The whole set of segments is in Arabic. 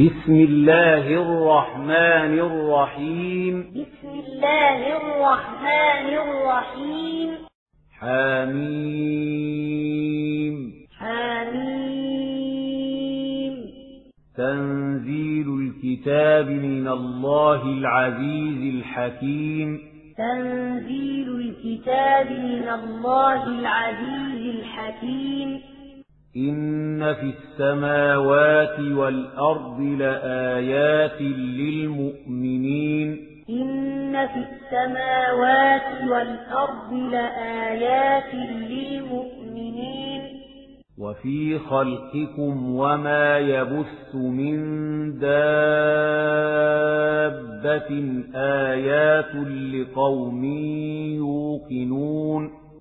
بسم الله الرحمن الرحيم. بسم الله الرحمن الرحيم. حميم. حميم. تنزيل الكتاب من الله العزيز الحكيم. تنزيل الكتاب من الله العزيز الحكيم. إن في السماوات والأرض لآيات للمؤمنين إن في السماوات والأرض لآيات للمؤمنين وفي خلقكم وما يبث من دابة آيات لقوم يوقنون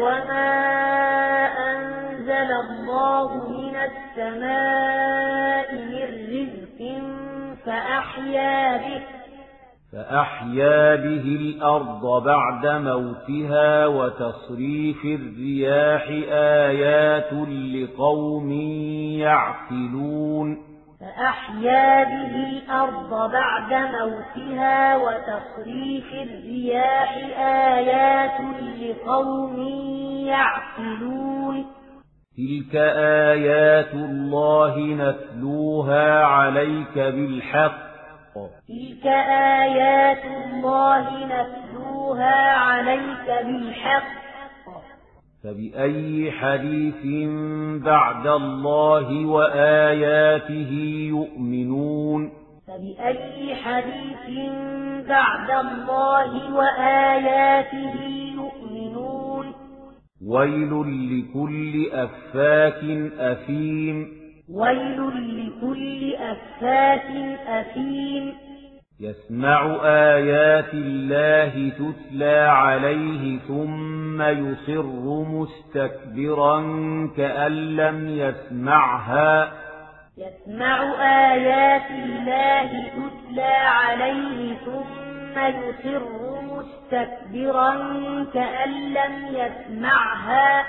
وما أنزل الله من السماء من رزق فأحيا به. فأحيا به الأرض بعد موتها وتصريف الرياح آيات لقوم يعقلون. فأحيا به الأرض بعد موتها وتصريف الرياح آيات لقوم يعقلون. تلك آيات الله نتلوها عليك بالحق. تلك آيات الله نتلوها عليك بالحق. فبأي حديث بعد الله وآياته يؤمنون؟ فبأي حديث بعد الله وآياته يؤمنون؟ ويل لكل أفاك أثيم. ويل لكل أفاك أثيم. يسمع آيات الله تتلى عليه ثم يصر مستكبرا كأن لم يسمعها. يسمع آيات الله تتلى عليه ثم يصر مستكبرا كأن لم يسمعها.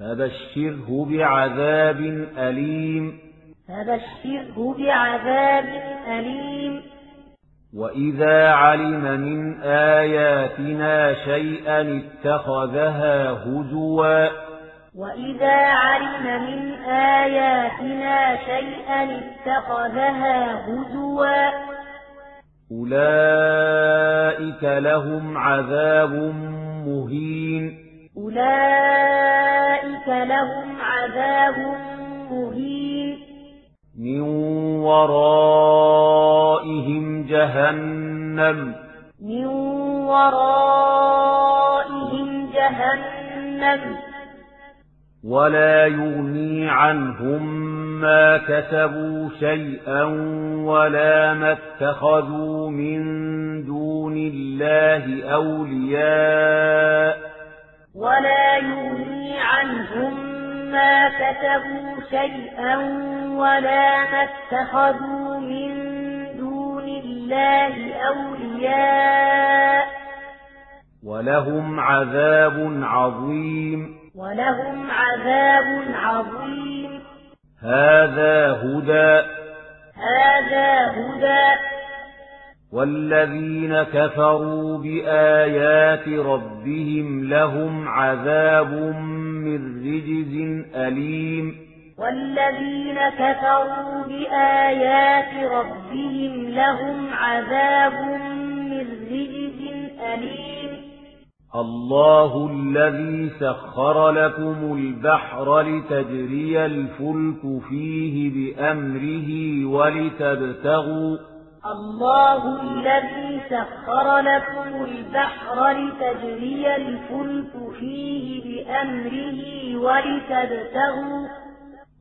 فبشره بعذاب أليم. فبشره بعذاب أليم. وإذا علم من آياتنا شيئا اتخذها هزوا وإذا علم من آياتنا شيئا اتخذها هزوا أولئك لهم عذاب مهين أولئك لهم عذاب مهين من ورائهم جهنم. من ورائهم جهنم. ولا يغني عنهم ما كسبوا شيئا ولا ما اتخذوا من دون الله أولياء. ولا يغني عنهم ما كسبوا شيئا ولا ما اتخذوا الله أولياء. ولهم عذاب عظيم. ولهم عذاب عظيم. هذا هدى. هذا هدى. والذين كفروا بآيات ربهم لهم عذاب من رجز أليم. والذين كفروا بآيات ربهم لهم عذاب من رجز أليم. الله الذي سخر لكم البحر لتجري الفلك فيه بأمره ولتبتغوا الله الذي سخر لكم البحر لتجري الفلك فيه بأمره ولتبتغوا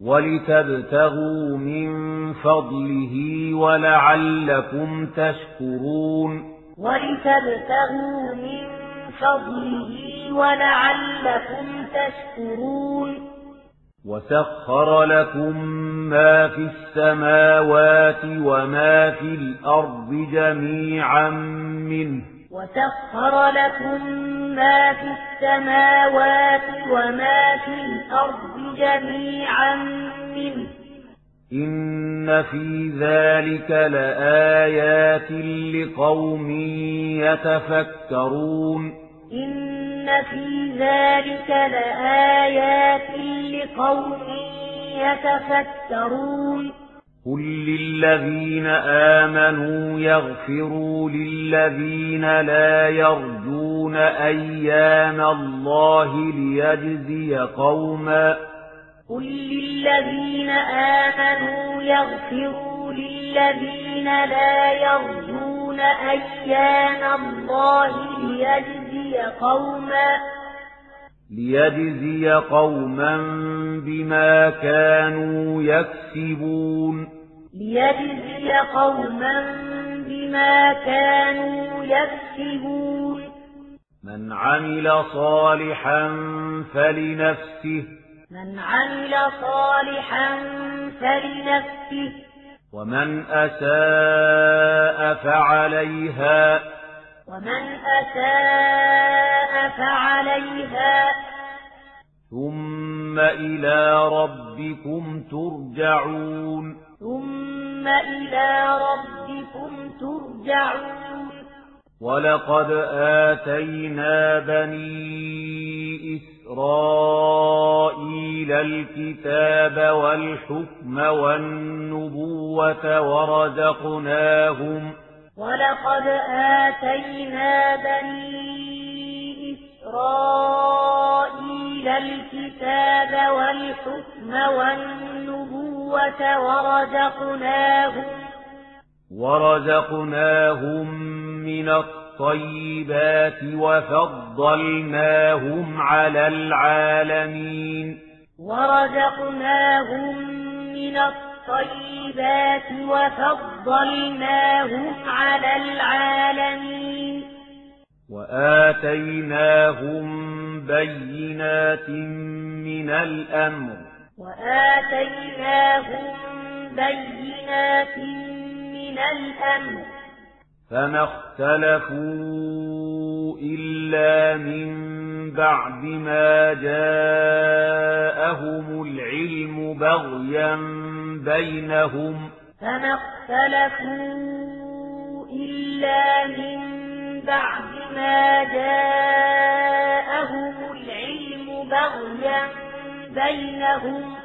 ولتبتغوا من فضله ولعلكم تشكرون. ولتبتغوا من فضله ولعلكم تشكرون. وسخر لكم ما في السماوات وما في الأرض جميعا منه. وسخر لكم ما في السماوات وما في الأرض جميعا منه إن في ذلك لآيات لقوم يتفكرون إن في ذلك لآيات لقوم يتفكرون قل للذين آمنوا يغفروا للذين لا يرجون أيام الله ليجزي قوما قل للذين آمنوا يغفروا للذين لا يرجون أيام الله ليجزي قوما ليجزي قوما بما كانوا يكسبون ليجزي قوما بما كانوا يكسبون. من عمل صالحا فلنفسه. من عمل صالحا فلنفسه. ومن أساء فعليها. ومن أساء فعليها. ثم إلى ربكم ترجعون. ثم إلى ربكم ترجعون. ولقد آتينا بني إسرائيل الكتاب والحكم والنبوة ورزقناهم. ولقد آتينا بني إسرائيل الكتاب والحكم والنبوة ورزقناهم ورزقناهم من الطيبات وفضلناهم على العالمين. ورزقناهم من الطيبات وفضلناهم على العالمين. وآتيناهم بينات من الأمر. وآتيناهم بينات من الأمر. فما اختلفوا إلا من بعد ما جاءهم العلم بغيا بينهم. فما اختلفوا إلا من بعد ما جاءهم العلم بغيا بينهم.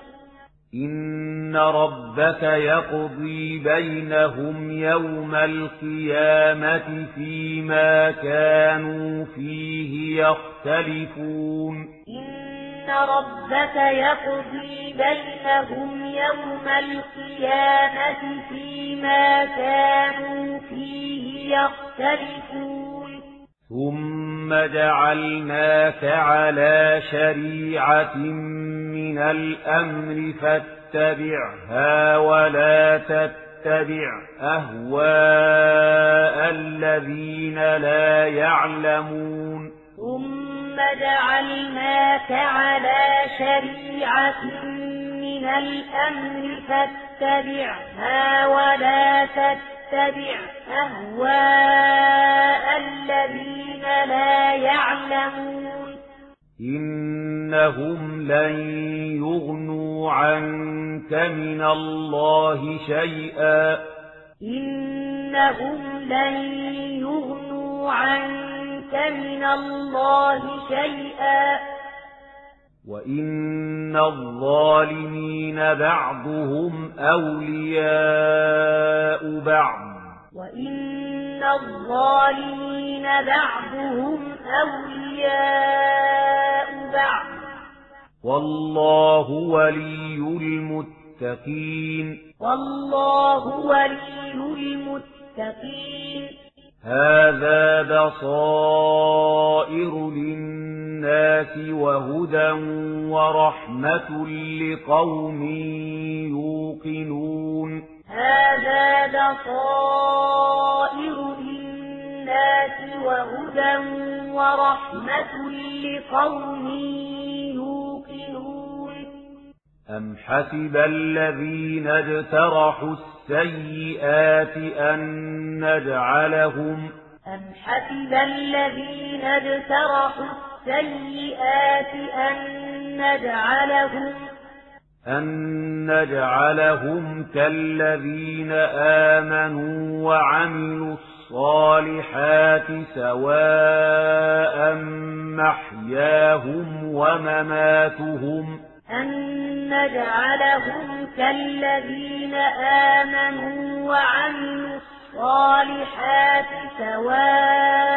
إن ربك يقضي بينهم يوم القيامة فيما كانوا فيه يختلفون. إن ربك يقضي بينهم يوم القيامة فيما كانوا فيه يختلفون. ثم جعلناك على شريعة من الأمر فاتبعها ولا تتبع أهواء الذين لا يعلمون ثم جعلناك على شريعة من الأمر فاتبعها ولا تتبع أهواء الذين لا يعلمون. إنهم لن يغنوا عنك من الله شيئا. إنهم لن يغنوا عنك من الله شيئا. وإن الظالمين بعضهم أولياء بعض. وإن الظالمين بعضهم أولياء بعض. والله ولي المتقين. والله ولي المتقين. هذا بصائر للناس. وهدى ورحمة لقوم يوقنون هذا بصائر للناس وهدى ورحمة لقوم يوقنون أم حسب الذين اجترحوا السيئات أن نجعلهم أم حسب الذين اجترحوا السيئات أن نجعلهم أن نجعلهم كالذين آمنوا وعملوا الصالحات سواء محياهم ومماتهم. أن نجعلهم كالذين آمنوا وعملوا الصالحات سواء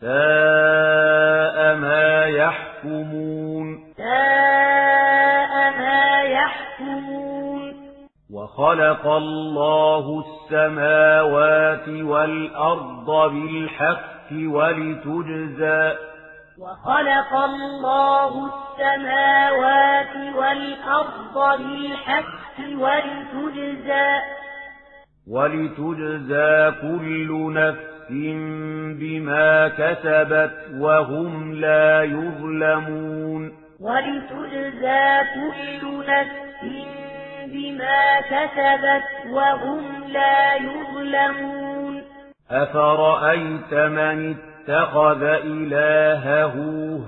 ساء ما يحكمون. ساء ما يحكمون. وخلق الله السماوات والأرض بالحق ولتجزى. وخلق الله السماوات والأرض بالحق ولتجزى. ولتجزى كل نفس بما كسبت وهم لا يظلمون ولتجزى كل نفس بما كسبت وهم لا يظلمون أفرأيت من اتخذ إلهه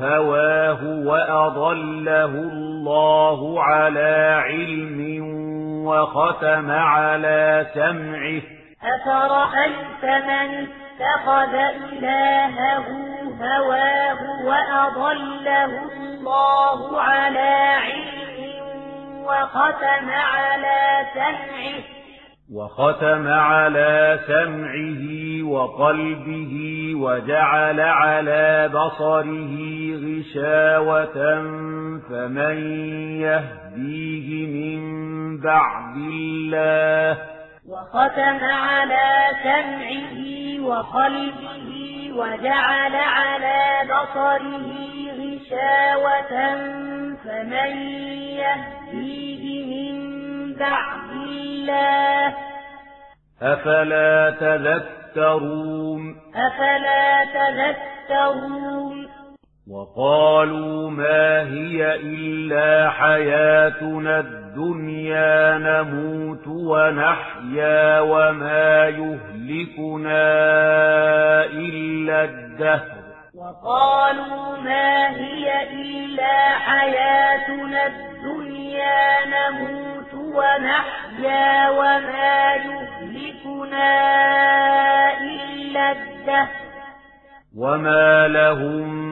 هواه وأضله الله على علم وختم على سمعه أفرأيت من اتخذ إلهه هواه وأضله الله على علم وختم على سمعه. وختم على سمعه وقلبه وجعل على بصره غشاوة فمن يهديه من بعد الله وختم على سمعه وقلبه وجعل على بصره غشاوة فمن يهديه من بعد الله أفلا تذكرون؟ أفلا تذكرون؟ وقالوا ما هي إلا حياتنا الدنيا نموت ونحيا وما يهلكنا إلا الدهر. وقالوا ما هي إلا حياتنا الدنيا نموت ونحيا وما يهلكنا إلا الدهر. وما لهم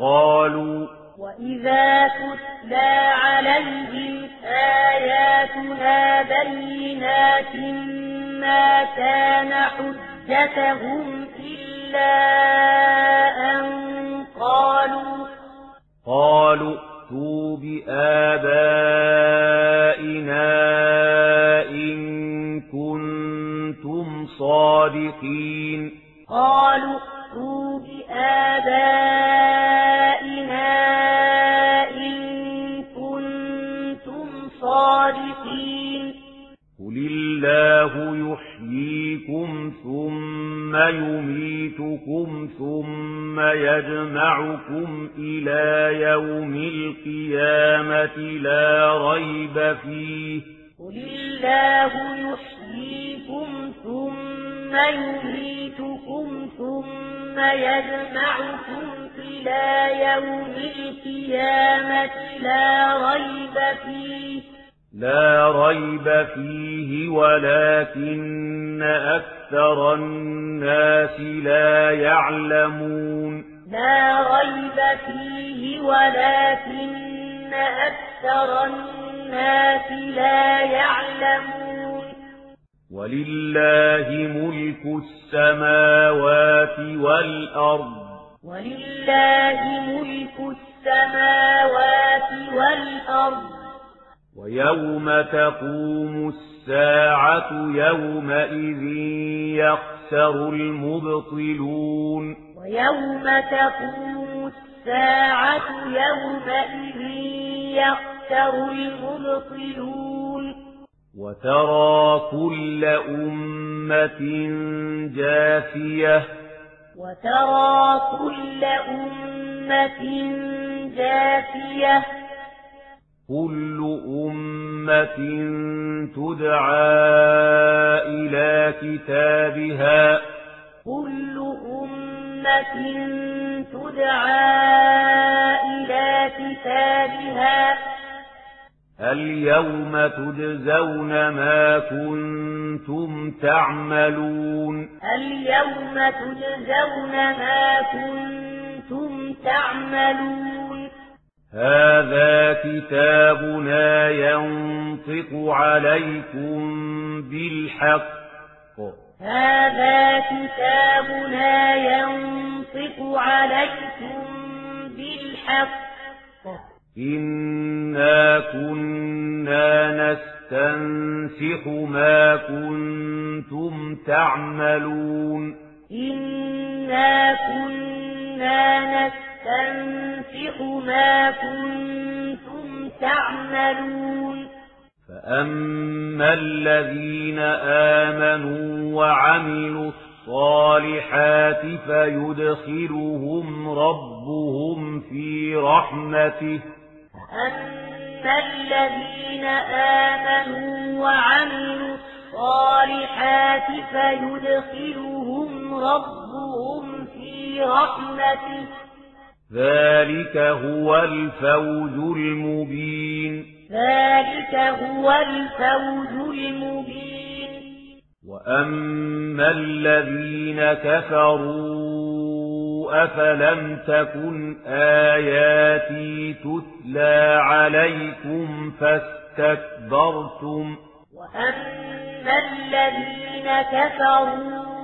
قالوا وإذا تتلى عليهم آياتنا بينات ما كان حجتهم إلا أن قالوا قالوا ائتوا بآبائنا إن كنتم صادقين قالوا ائتوا بآبائنا يجمعكم إلى يوم القيامة لا ريب فيه. قل الله يحييكم ثم يميتكم ثم يجمعكم إلى يوم القيامة لا ريب فيه. لا ريب فيه ولكن أكثر الناس لا يعلمون. لا ريب فيه ولكن أكثر الناس لا يعلمون. ولله ملك السماوات والأرض. ولله ملك السماوات والأرض. ويوم تقوم الساعة يومئذ يخسر المبطلون. ويوم تقوم الساعة يومئذ يخسر المبطلون. وترى كل أمة جاثية وترى كل أمة جاثية كل أمة تدعى إلى كتابها. كل أمة تدعى إلى كتابها. اليوم تجزون ما كنتم تعملون. اليوم تجزون ما كنتم تعملون. هذا كتابنا ينطق عليكم بالحق. هذا كتابنا ينطق عليكم بالحق. إنا كنا نستنسخ ما كنتم تعملون. إنا كنا نستنسخ ما كنتم تعملون. فأما الذين آمنوا وعملوا الصالحات فيدخلهم ربهم في رحمته. أما الذين آمنوا وعملوا الصالحات فيدخلهم ربهم في رحمته. ذلك هو الفوز المبين ذلك هو الفوز المبين. وأما الذين كفروا أفلم تكن آياتي تتلى عليكم فاستكبرتم وأما الذين كفروا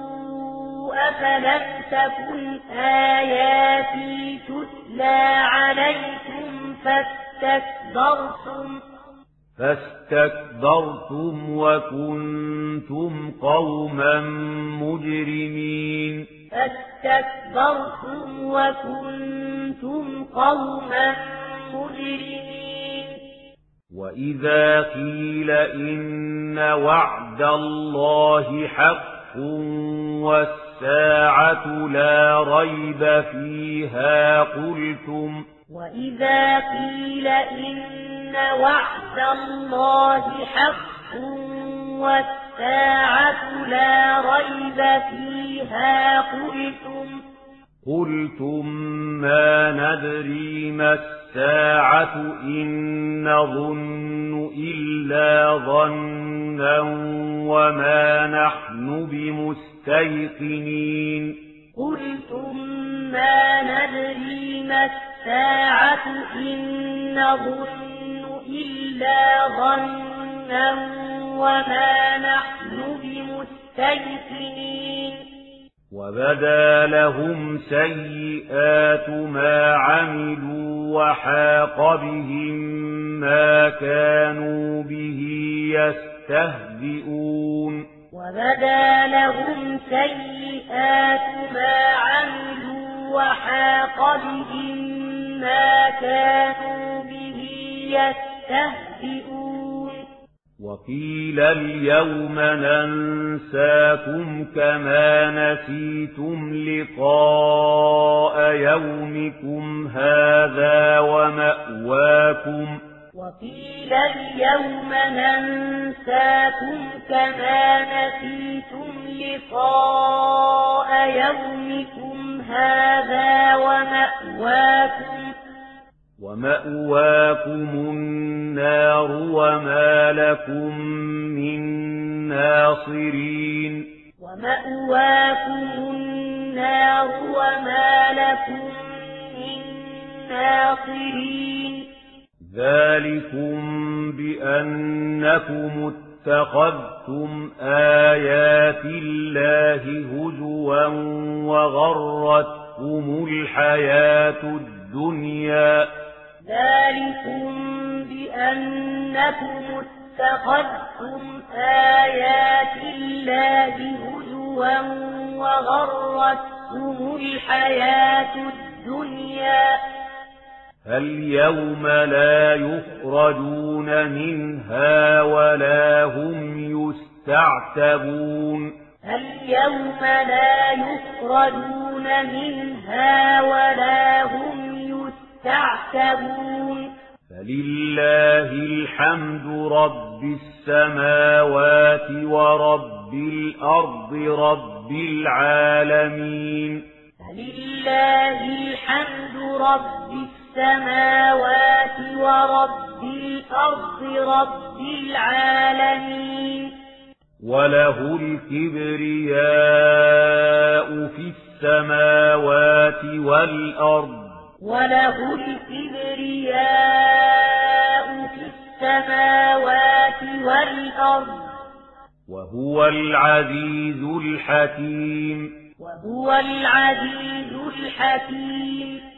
أفلم تكن آياتي تتلى عليكم فاستكبرتم فاستكبرتم وكنتم قوما مجرمين. فاستكبرتم وكنتم قوما مجرمين. وإذا قيل إن وعد الله حق والساعة لا ريب فيها قلتم وإذا قيل إن وعد الله حق والساعة لا ريب فيها قلتم قلتم ما ندري ما الساعة إن نظن إلا ظنا وما نحن بمستيقنين قلتم ما ندري ما الساعة إن نظن إلا ظنا وما نحن بمستيقنين. وبدا لهم سيئات ما عملوا وحاق بهم ما كانوا به يستهزئون. وبدا لهم سيئات ما عملوا وحاق بهم ما كانوا به يستهزئون. وقيل اليوم ننساكم كما نسيتم لقاء يومكم هذا ومأواكم. وقيل اليوم ننساكم كما نسيتم لقاء يومكم هذا ومأواكم. ومأواكم النار وما لكم من ناصرين ومأواكم النار وما لكم من ناصرين ذلكم بأنكم اتخذتم آيات الله هزوا وغرتكم الحياة الدنيا ذلكم بأنكم اتخذتم آيات الله هزوا وغرتكم الحياة الدنيا فاليوم لا يخرجون منها ولا هم يستعتبون اليوم لا يخرجون منها ولا هم يستعتبون فلله الحمد رب السماوات ورب الأرض رب العالمين. فلله الحمد رب السماوات ورب الأرض رب العالمين. وله الكبرياء في السماوات والأرض. وله الكبرياء في السماوات والأرض. وهو العزيز الحكيم. وهو العزيز الحكيم.